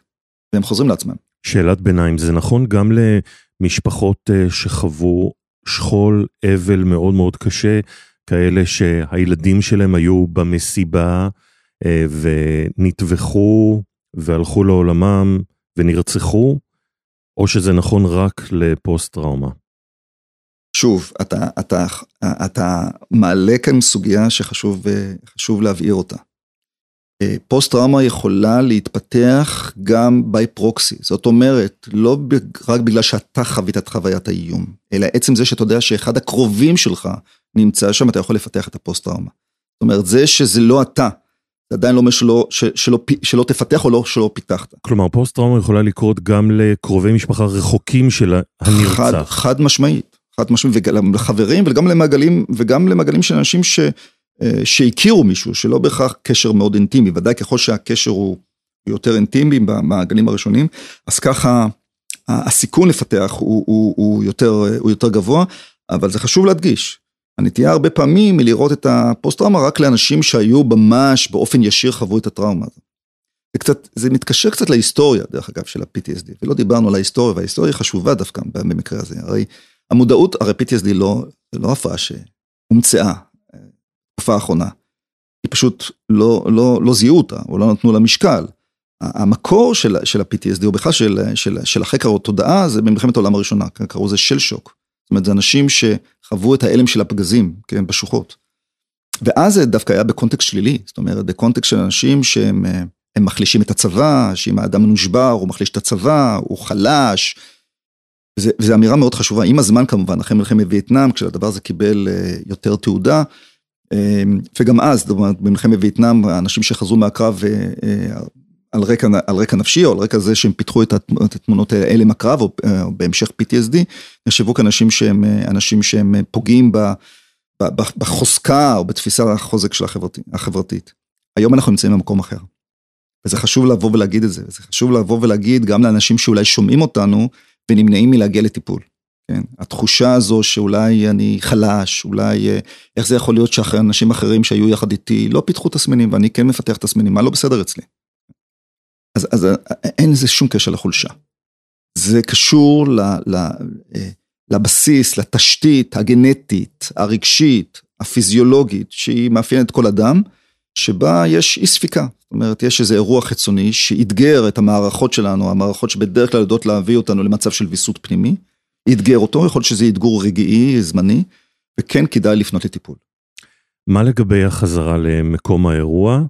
והם חוזרים לעצמם. שאלת ביניים, זה נכון גם למשפחות אה, שחוו שכול, אבל מאוד מאוד קשה, כאלה שהילדים שלהם היו במסיבה, אה, ונטבחו והלכו לעולמם ונרצחו, או שזה נכון רק לפוסט טראומה? שוב, אתה, אתה, אתה מעלה כאן סוגיה שחשוב להבהיר אותה. אה, פוסט טראומה יכולה להתפתח גם by proxy, זאת אומרת, לא רק בגלל שאתה חווית את חוויית האיום, אלא עצם זה שאתה יודע שאחד הקרובים שלך נמצא שם, אתה יכול לפתח את הפוסט טראומה. זאת אומרת, זה שזה לא אתה, זה עדיין לא אומר שלא, שלא, שלא תפתח או לא שלא פיתחת. כלומר פוסט טראומה יכולה לקרות גם לקרובי משפחה רחוקים של הנרצח. חד, חד משמעית, חד משמעית, וגם לחברים וגם למעגלים, וגם למעגלים של אנשים ש, אה, שהכירו מישהו, שלא בהכרח קשר מאוד אינטימי, ודאי ככל שהקשר הוא יותר אינטימי במעגלים הראשונים, אז ככה הסיכון לפתח הוא, הוא, הוא, יותר, הוא יותר גבוה, אבל זה חשוב להדגיש. הנטייה הרבה פעמים היא לראות את הפוסט-טראומה רק לאנשים שהיו ממש באופן ישיר חוו את הטראומה הזאת. זה קצת, זה מתקשר קצת להיסטוריה, דרך אגב, של ה-PTSD, ולא דיברנו על ההיסטוריה, וההיסטוריה היא חשובה דווקא במקרה הזה, הרי המודעות, הרי PTSD לא, זה לא הפרעה שהומצאה, בתקופה האחרונה, היא פשוט לא, לא, לא זיהו אותה, או לא נתנו לה משקל. המקור של, של ה-PTSD, או בכלל של, של, של החקר או תודעה, זה במלחמת העולם הראשונה, קראו לזה של שוק. זאת אומרת, זה אנשים שחוו את ההלם של הפגזים, כן, בשוחות. ואז זה דווקא היה בקונטקסט שלילי, זאת אומרת, בקונטקסט של אנשים שהם הם מחלישים את הצבא, שאם האדם נושבר, הוא מחליש את הצבא, הוא חלש. וזו אמירה מאוד חשובה, עם הזמן כמובן, אחרי מלחמת וייטנאם, כשהדבר הזה קיבל יותר תעודה, וגם אז, זאת אומרת, במלחמת וייטנאם, האנשים שחזרו מהקרב על רקע, על רקע נפשי, או על רקע זה שהם פיתחו את התמונות האלה מהקרב, או, או בהמשך PTSD, נחשבו כאנשים שהם אנשים שהם פוגעים בחוזקה או בתפיסה החוזק של החברתית, החברתית. היום אנחנו נמצאים במקום אחר. וזה חשוב לבוא ולהגיד את זה, וזה חשוב לבוא ולהגיד גם לאנשים שאולי שומעים אותנו ונמנעים מלהגיע לטיפול. כן, התחושה הזו שאולי אני חלש, אולי איך זה יכול להיות שאחרי אנשים אחרים שהיו יחד איתי לא פיתחו תסמינים ואני כן מפתח תסמינים, מה לא בסדר אצלי? אז, אז אין לזה שום קשר לחולשה. זה קשור ל, ל, לבסיס, לתשתית הגנטית, הרגשית, הפיזיולוגית, שהיא מאפיינת כל אדם, שבה יש אי ספיקה. זאת אומרת, יש איזה אירוע חיצוני שאתגר את המערכות שלנו, המערכות שבדרך כלל יודעות להביא אותנו למצב של ויסות פנימי, אתגר אותו, יכול להיות שזה אתגור רגעי, זמני, וכן כדאי לפנות לטיפול. מה לגבי החזרה למקום האירוע?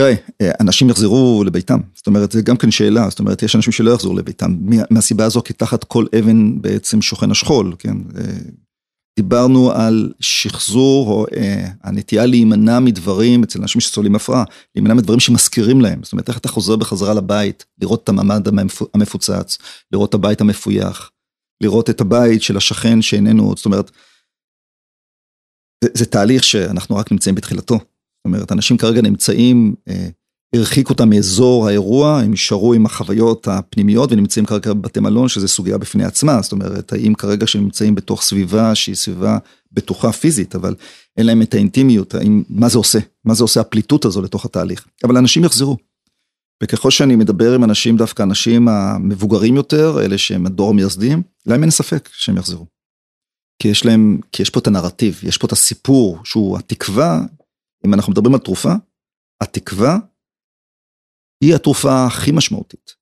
תראה, אנשים יחזרו לביתם, זאת אומרת, זה גם כן שאלה, זאת אומרת, יש אנשים שלא יחזרו לביתם, מהסיבה הזו, כי תחת כל אבן בעצם שוכן השכול, כן? דיברנו על שחזור, או הנטייה להימנע מדברים אצל אנשים שסובלים הפרעה, להימנע מדברים שמזכירים להם, זאת אומרת, איך אתה חוזר בחזרה לבית, לראות את הממ"ד המפוצץ, לראות את הבית המפויח, לראות את הבית של השכן שאיננו, זאת אומרת, זה, זה תהליך שאנחנו רק נמצאים בתחילתו. זאת אומרת, אנשים כרגע נמצאים, הרחיקו אותם מאזור האירוע, הם נשארו עם החוויות הפנימיות ונמצאים כרגע בבתי מלון, שזה סוגיה בפני עצמה, זאת אומרת, האם כרגע שהם נמצאים בתוך סביבה שהיא סביבה בטוחה פיזית, אבל אין להם את האינטימיות, האם, מה זה עושה, מה זה עושה הפליטות הזו לתוך התהליך. אבל אנשים יחזרו. וככל שאני מדבר עם אנשים, דווקא אנשים המבוגרים יותר, אלה שהם הדור המייסדים, להם אין ספק שהם יחזרו. כי יש להם, כי יש פה את הנרטיב, יש פה את הסיפור, שהוא התקווה, אם אנחנו מדברים על תרופה, התקווה היא התרופה הכי משמעותית.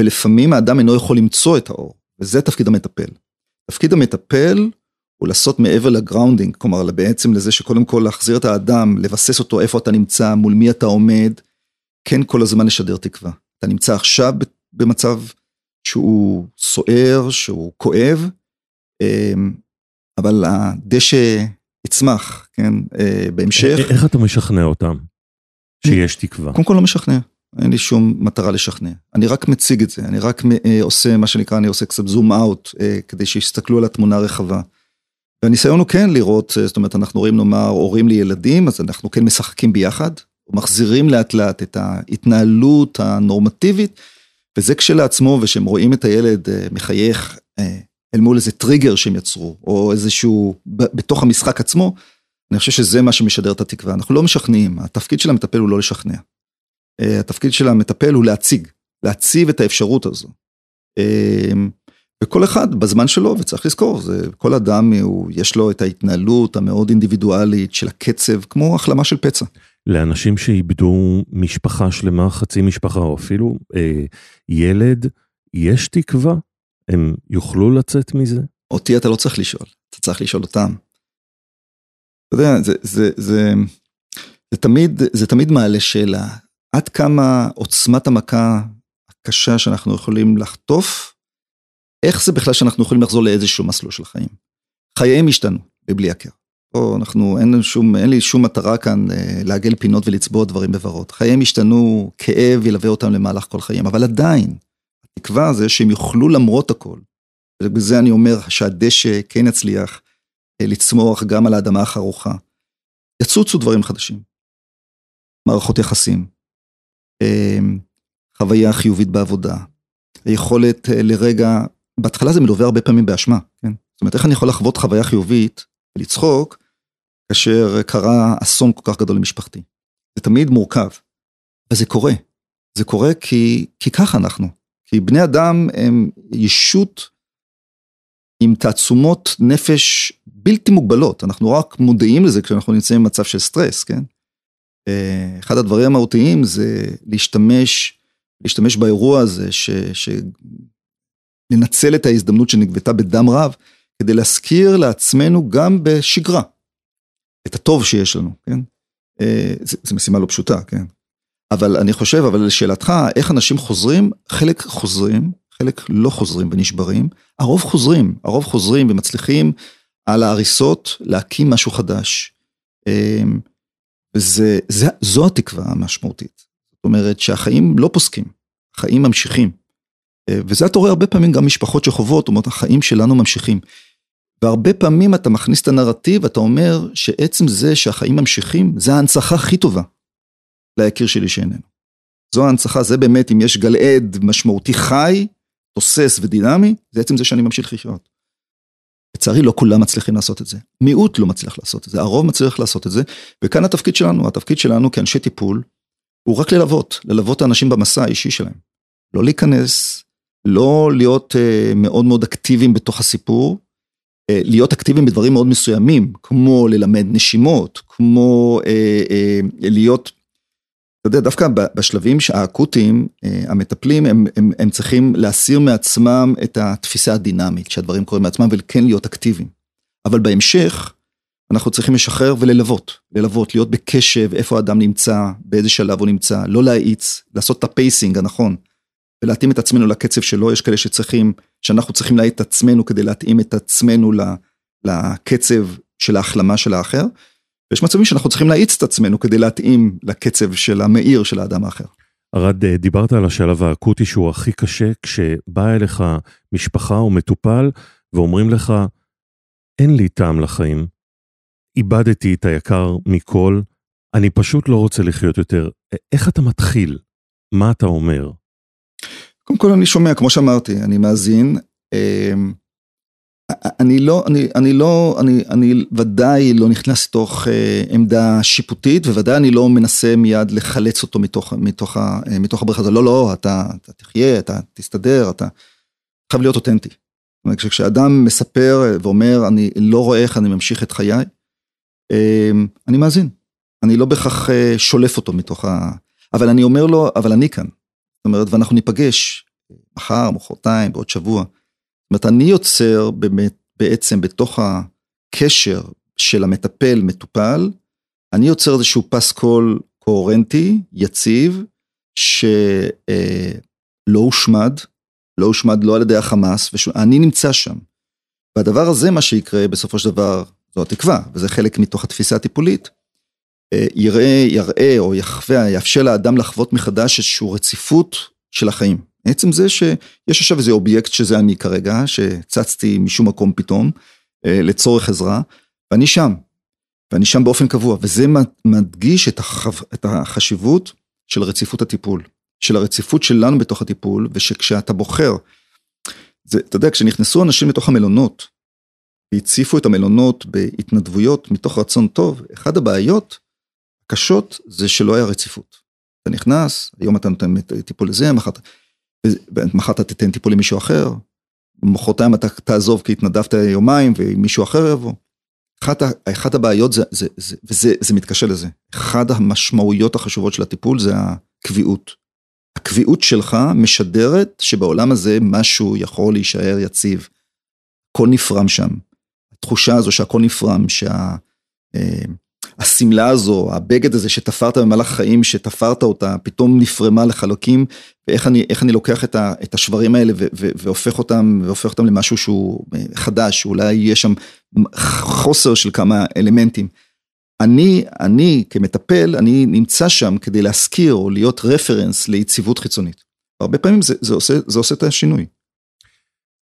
ולפעמים האדם אינו יכול למצוא את האור, וזה תפקיד המטפל. תפקיד המטפל הוא לעשות מעבר ל grounding, כלומר בעצם לזה שקודם כל להחזיר את האדם, לבסס אותו איפה אתה נמצא, מול מי אתה עומד, כן כל הזמן לשדר תקווה. אתה נמצא עכשיו במצב שהוא סוער, שהוא כואב, אמ, אבל הדשא יצמח, כן, אה, בהמשך. איך אתה משכנע אותם שיש תקווה? קודם כל לא משכנע, אין לי שום מטרה לשכנע. אני רק מציג את זה, אני רק אה, עושה מה שנקרא, אני עושה קצת זום אאוט, אה, כדי שיסתכלו על התמונה הרחבה. והניסיון הוא כן לראות, זאת אומרת, אנחנו רואים נאמר הורים לילדים, אז אנחנו כן משחקים ביחד, מחזירים לאט לאט את ההתנהלות הנורמטיבית, וזה כשלעצמו, ושהם רואים את הילד מחייך אל מול איזה טריגר שהם יצרו, או איזשהו, בתוך המשחק עצמו, אני חושב שזה מה שמשדר את התקווה. אנחנו לא משכנעים, התפקיד של המטפל הוא לא לשכנע. התפקיד של המטפל הוא להציג, להציב את האפשרות הזו. וכל אחד בזמן שלו, וצריך לזכור, זה, כל אדם הוא, יש לו את ההתנהלות המאוד אינדיבידואלית של הקצב, כמו החלמה של פצע. לאנשים שאיבדו משפחה שלמה, חצי משפחה, או אפילו אה, ילד, יש תקווה? הם יוכלו לצאת מזה? אותי אתה לא צריך לשאול, אתה צריך לשאול אותם. אתה יודע, זה, זה, זה, זה, תמיד, זה תמיד מעלה שאלה, עד כמה עוצמת המכה הקשה שאנחנו יכולים לחטוף, איך זה בכלל שאנחנו יכולים לחזור לאיזשהו מסלול של חיים. חייהם השתנו, בבלי הכר. פה אנחנו, אין, שום, אין לי שום מטרה כאן אה, לעגל פינות ולצבוע דברים בוורוד. חייהם השתנו, כאב ילווה אותם למהלך כל חיים, אבל עדיין, התקווה זה שהם יוכלו למרות הכל. ובזה אני אומר שהדשא כן יצליח אה, לצמוח גם על האדמה החרוכה. יצוצו דברים חדשים. מערכות יחסים, אה, חוויה חיובית בעבודה, היכולת אה, לרגע, בהתחלה זה מלווה הרבה פעמים באשמה, כן? זאת אומרת, איך אני יכול לחוות חוויה חיובית, לצחוק, כאשר קרה אסון כל כך גדול למשפחתי. זה תמיד מורכב, וזה קורה. זה קורה כי, כי ככה אנחנו. כי בני אדם הם ישות עם תעצומות נפש בלתי מוגבלות, אנחנו רק מודעים לזה כשאנחנו נמצאים במצב של סטרס, כן? אחד הדברים המהותיים זה להשתמש, להשתמש באירוע הזה, ש, ש... לנצל את ההזדמנות שנגבתה בדם רב, כדי להזכיר לעצמנו גם בשגרה את הטוב שיש לנו, כן? אה, זו משימה לא פשוטה, כן? אבל אני חושב, אבל לשאלתך, איך אנשים חוזרים? חלק חוזרים, חלק לא חוזרים ונשברים, הרוב חוזרים, הרוב חוזרים ומצליחים על ההריסות להקים משהו חדש. אמ, וזה, זה, זו התקווה המשמעותית. זאת אומרת שהחיים לא פוסקים, החיים ממשיכים. אה, וזה אתה רואה הרבה פעמים גם משפחות שחוות, זאת אומרת החיים שלנו ממשיכים. והרבה פעמים אתה מכניס את הנרטיב, אתה אומר שעצם זה שהחיים ממשיכים, זה ההנצחה הכי טובה ליקיר שלי שאיננו. זו ההנצחה, זה באמת, אם יש גל עד משמעותי חי, תוסס ודינמי, זה עצם זה שאני ממשיך לחיות. לצערי לא כולם מצליחים לעשות את זה. מיעוט לא מצליח לעשות את זה, הרוב מצליח לעשות את זה, וכאן התפקיד שלנו, התפקיד שלנו כאנשי טיפול, הוא רק ללוות, ללוות האנשים במסע האישי שלהם. לא להיכנס, לא להיות uh, מאוד מאוד אקטיביים בתוך הסיפור, uh, להיות אקטיביים בדברים מאוד מסוימים, כמו ללמד נשימות, כמו uh, uh, להיות אתה יודע, דווקא בשלבים האקוטיים, אה, המטפלים, הם, הם, הם צריכים להסיר מעצמם את התפיסה הדינמית, שהדברים קורים מעצמם, וכן להיות אקטיביים. אבל בהמשך, אנחנו צריכים לשחרר וללוות, ללוות, להיות בקשב, איפה האדם נמצא, באיזה שלב הוא נמצא, לא להאיץ, לעשות את ה pacing הנכון, ולהתאים את עצמנו לקצב שלו, יש כאלה שצריכים, שאנחנו צריכים להאיט את עצמנו כדי להתאים את עצמנו לקצב של ההחלמה של האחר. ויש מצבים שאנחנו צריכים להאיץ את עצמנו כדי להתאים לקצב של המהיר של האדם האחר. ארד, אה, דיברת על השלב האקוטי שהוא הכי קשה, כשבאה אליך משפחה או מטופל ואומרים לך, אין לי טעם לחיים, איבדתי את היקר מכל, אני פשוט לא רוצה לחיות יותר. איך אתה מתחיל? מה אתה אומר? קודם כל אני שומע, כמו שאמרתי, אני מאזין. אני לא, אני, אני לא, אני, אני ודאי לא נכנס לתוך אה, עמדה שיפוטית, וודאי אני לא מנסה מיד לחלץ אותו מתוך, מתוך, אה, מתוך הבריכה הזאת. לא, לא, אתה, אתה תחיה, אתה תסתדר, אתה חייב להיות אותנטי. כשאדם מספר ואומר, אני לא רואה איך אני ממשיך את חיי, אה, אני מאזין. אני לא בהכרח אה, שולף אותו מתוך ה... אבל אני אומר לו, אבל אני כאן. זאת אומרת, ואנחנו ניפגש מחר, מחרתיים, בעוד שבוע. אומרת, אני יוצר באמת, בעצם בתוך הקשר של המטפל-מטופל, אני יוצר איזשהו פסקול קוהרנטי, יציב, שלא אה, הושמד, לא הושמד לא על ידי החמאס, אני נמצא שם. והדבר הזה, מה שיקרה בסופו של דבר, זו התקווה, וזה חלק מתוך התפיסה הטיפולית, אה, יראה, יראה או יחווה, יאפשר לאדם לחוות מחדש איזושהי רציפות של החיים. עצם זה שיש עכשיו איזה אובייקט שזה אני כרגע, שצצתי משום מקום פתאום, אה, לצורך עזרה, ואני שם, ואני שם באופן קבוע, וזה מדגיש את, החב, את החשיבות של רציפות הטיפול, של הרציפות שלנו בתוך הטיפול, ושכשאתה בוחר, זה, אתה יודע, כשנכנסו אנשים לתוך המלונות, והציפו את המלונות בהתנדבויות מתוך רצון טוב, אחת הבעיות הקשות זה שלא היה רציפות. אתה נכנס, היום אתה נותן טיפול לזה, מחר... מחר אתה תיתן טיפול למישהו אחר, מחרתיים אתה תעזוב כי התנדבת יומיים ומישהו אחר יבוא. אחת, אחת הבעיות זה, זה, זה, וזה זה מתקשר לזה, אחת המשמעויות החשובות של הטיפול זה הקביעות. הקביעות שלך משדרת שבעולם הזה משהו יכול להישאר יציב. הכל נפרם שם. התחושה הזו שהכל נפרם, שה... אה, השמלה הזו, הבגד הזה שתפרת במהלך חיים, שתפרת אותה, פתאום נפרמה לחלקים, ואיך אני, אני לוקח את, ה, את השברים האלה ו, ו, והופך אותם, והופך אותם למשהו שהוא חדש, אולי יש שם חוסר של כמה אלמנטים. אני, אני כמטפל, אני נמצא שם כדי להזכיר או להיות רפרנס ליציבות חיצונית. הרבה פעמים זה, זה, עושה, זה עושה את השינוי.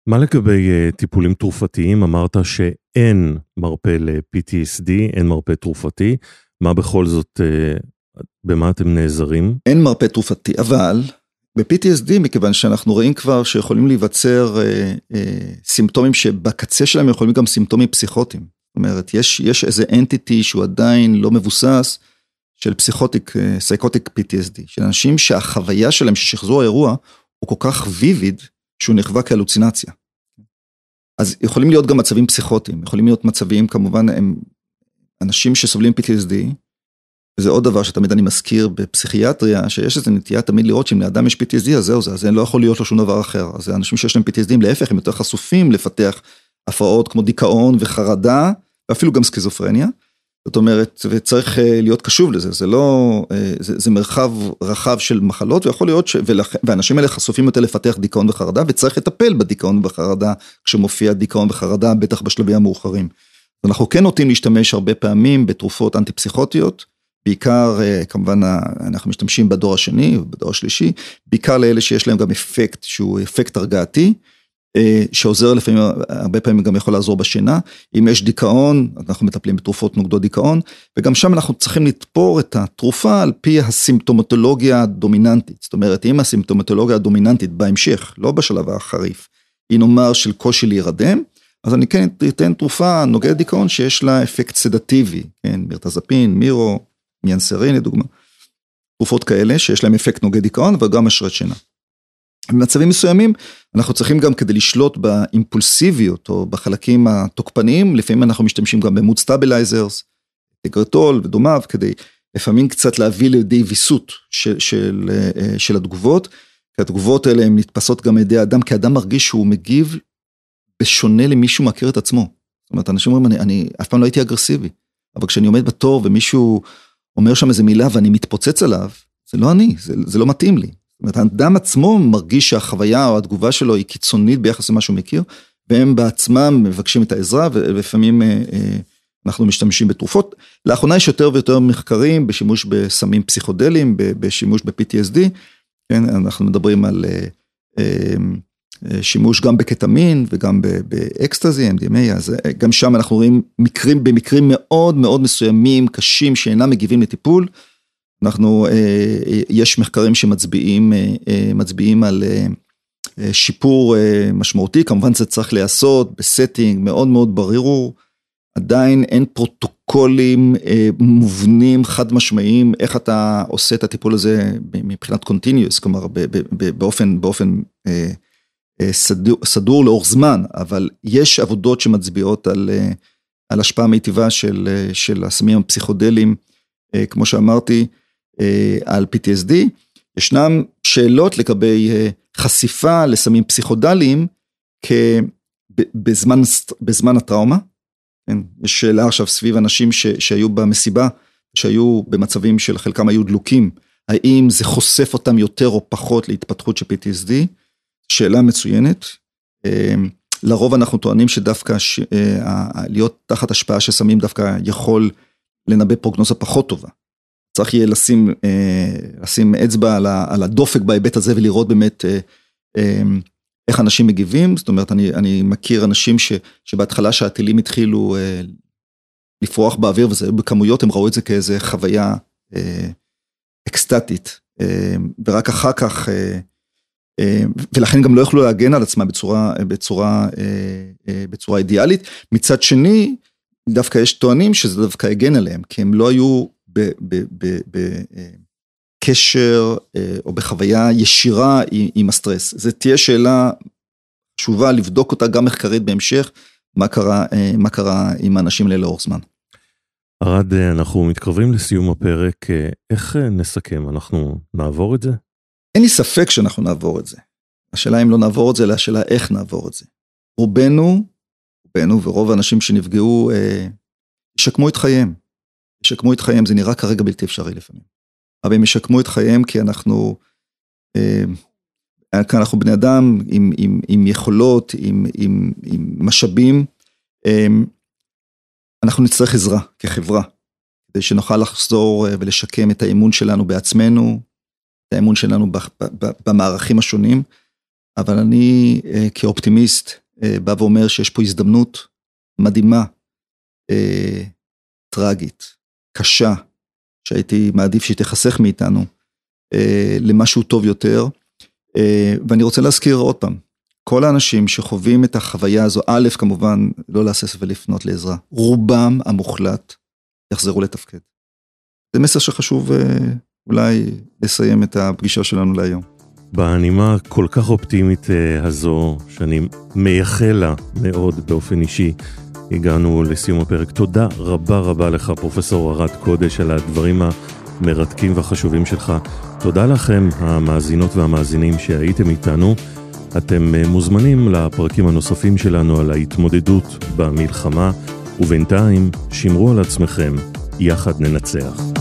מה לגבי uh, טיפולים תרופתיים? אמרת שאין מרפא ל-PTSD, אין מרפא תרופתי. מה בכל זאת, uh, במה אתם נעזרים? אין מרפא תרופתי, אבל ב-PTSD, מכיוון שאנחנו רואים כבר שיכולים להיווצר uh, uh, סימפטומים שבקצה שלהם יכולים גם סימפטומים פסיכוטיים. זאת אומרת, יש, יש איזה אנטיטי שהוא עדיין לא מבוסס של פסיכוטיק, סייקוטיק PTSD, של אנשים שהחוויה שלהם ששחזור האירוע הוא כל כך ויביד שהוא נחווה כהלוצינציה. אז יכולים להיות גם מצבים פסיכוטיים, יכולים להיות מצבים כמובן הם אנשים שסובלים PTSD, וזה עוד דבר שתמיד אני מזכיר בפסיכיאטריה, שיש איזו נטייה תמיד לראות שאם לאדם יש PTSD אז זהו זה, אז לא יכול להיות לו שום דבר אחר, אז אנשים שיש להם PTSD להפך הם יותר חשופים לפתח הפרעות כמו דיכאון וחרדה, ואפילו גם סכיזופרניה. זאת אומרת, וצריך אה, להיות קשוב לזה, זה לא, אה, זה, זה מרחב רחב של מחלות, ויכול להיות, ש, ולכ, ואנשים האלה חשופים יותר לפתח דיכאון וחרדה, וצריך לטפל בדיכאון וחרדה, כשמופיע דיכאון וחרדה, בטח בשלבים המאוחרים. אנחנו כן נוטים להשתמש הרבה פעמים בתרופות אנטי פסיכוטיות, בעיקר, אה, כמובן, אנחנו משתמשים בדור השני, בדור השלישי, בעיקר לאלה שיש להם גם אפקט שהוא אפקט הרגעתי. אה, שעוזר לפעמים, הרבה פעמים גם יכול לעזור בשינה. אם יש דיכאון, אנחנו מטפלים בתרופות נוגדות דיכאון, וגם שם אנחנו צריכים לתפור את התרופה על פי הסימפטומטולוגיה הדומיננטית. זאת אומרת, אם הסימפטומטולוגיה הדומיננטית בהמשך, לא בשלב החריף, בעיה נאמר של קושי להירדם, אז אני כן אתן תרופה נוגדת דיכאון שיש לה אפקט סדטיבי, כן, מירטזפין, מירו, מיאנסרין לדוגמה. תרופות כאלה שיש להם אפקט נוגד דיכאון וגם משרה שינה. במצבים מסוימים אנחנו צריכים גם כדי לשלוט באימפולסיביות או בחלקים התוקפניים, לפעמים אנחנו משתמשים גם ב mood stabilizers, טגרטול ודומיו, כדי לפעמים קצת להביא לידי ויסות של, של, אה, של התגובות, כי התגובות האלה הן נתפסות גם על ידי האדם, כי האדם מרגיש שהוא מגיב בשונה למישהו מכיר את עצמו. זאת אומרת, אנשים אומרים, אני, אני אף פעם לא הייתי אגרסיבי, אבל כשאני עומד בתור ומישהו אומר שם איזה מילה ואני מתפוצץ עליו, זה לא אני, זה, זה לא מתאים לי. זאת אומרת, האדם עצמו מרגיש שהחוויה או התגובה שלו היא קיצונית ביחס למה שהוא מכיר, והם בעצמם מבקשים את העזרה, ולפעמים אה, אה, אנחנו משתמשים בתרופות. לאחרונה יש יותר ויותר מחקרים בשימוש בסמים פסיכודליים, בשימוש ב-PTSD, כן, אנחנו מדברים על אה, שימוש גם בקטמין וגם באקסטזי, MDMA, אז גם שם אנחנו רואים מקרים, במקרים מאוד מאוד מסוימים, קשים, שאינם מגיבים לטיפול. אנחנו, אה, יש מחקרים שמצביעים אה, מצביעים על אה, שיפור משמעותי, כמובן זה צריך להיעשות ב setting מאוד מאוד ברור, עדיין אין פרוטוקולים מובנים חד משמעיים איך אתה עושה את הטיפול הזה מבחינת continuous, כלומר באופן, באופן סדור, סדור לאורך זמן, אבל יש עבודות שמצביעות על, על השפעה מיטיבה של, של הסמים הפסיכודליים, כמו שאמרתי, אה, על PTSD, ישנם שאלות לגבי אה, חשיפה לסמים פסיכודליים בזמן, בזמן הטראומה. כן, יש שאלה עכשיו סביב אנשים ש, שהיו במסיבה, שהיו במצבים של חלקם היו דלוקים, האם זה חושף אותם יותר או פחות להתפתחות של PTSD? שאלה מצוינת. אה, לרוב אנחנו טוענים שדווקא ש... להיות תחת השפעה של סמים דווקא יכול לנבא פרוגנוזה פחות טובה. צריך יהיה לשים, אה, לשים אצבע על הדופק בהיבט הזה ולראות באמת אה, אה, איך אנשים מגיבים, זאת אומרת, אני, אני מכיר אנשים ש, שבהתחלה שהטילים התחילו לפרוח באוויר וזה בכמויות, הם ראו את זה כאיזה חוויה אקסטטית, ורק אחר כך, ולכן גם לא יכלו להגן על עצמם בצורה, בצורה, בצורה אידיאלית. מצד שני, דווקא יש טוענים שזה דווקא הגן עליהם, כי הם לא היו בקשר אה, או בחוויה ישירה עם הסטרס. זו תהיה שאלה חשובה לבדוק אותה גם מחקרית בהמשך, מה קרה, אה, מה קרה עם האנשים האלה לאורך זמן. אה, אנחנו מתקרבים לסיום הפרק, איך נסכם? אנחנו נעבור את זה? אין לי ספק שאנחנו נעבור את זה. השאלה אם לא נעבור את זה, אלא השאלה איך נעבור את זה. רובנו, רובנו ורוב האנשים שנפגעו, ישקמו את חייהם. ישקמו את חייהם, זה נראה כרגע בלתי אפשרי לפעמים. אבל הם ישקמו את חייהם כי אנחנו, אה, כי אנחנו בני אדם עם, עם, עם יכולות, עם, עם, עם משאבים, אה, אנחנו נצטרך עזרה כחברה, כדי שנוכל לחזור אה, ולשקם את האמון שלנו בעצמנו, את האמון שלנו במערכים השונים, אבל אני כאופטימיסט בא ואומר שיש פה הזדמנות מדהימה, טרגית, קשה, שהייתי מעדיף שהיא תיחסך מאיתנו, אה, למשהו טוב יותר. אה, ואני רוצה להזכיר עוד פעם, כל האנשים שחווים את החוויה הזו, א', כמובן, לא להסס ולפנות לעזרה. רובם המוחלט יחזרו לתפקד. זה מסר שחשוב אה, אולי לסיים את הפגישה שלנו להיום. בנימה כל כך אופטימית אה, הזו, שאני מייחל לה מאוד באופן אישי, הגענו לסיום הפרק. תודה רבה רבה לך, פרופסור ארד קודש, על הדברים המרתקים והחשובים שלך. תודה לכם, המאזינות והמאזינים שהייתם איתנו. אתם אה, מוזמנים לפרקים הנוספים שלנו על ההתמודדות במלחמה, ובינתיים, שמרו על עצמכם, יחד ננצח.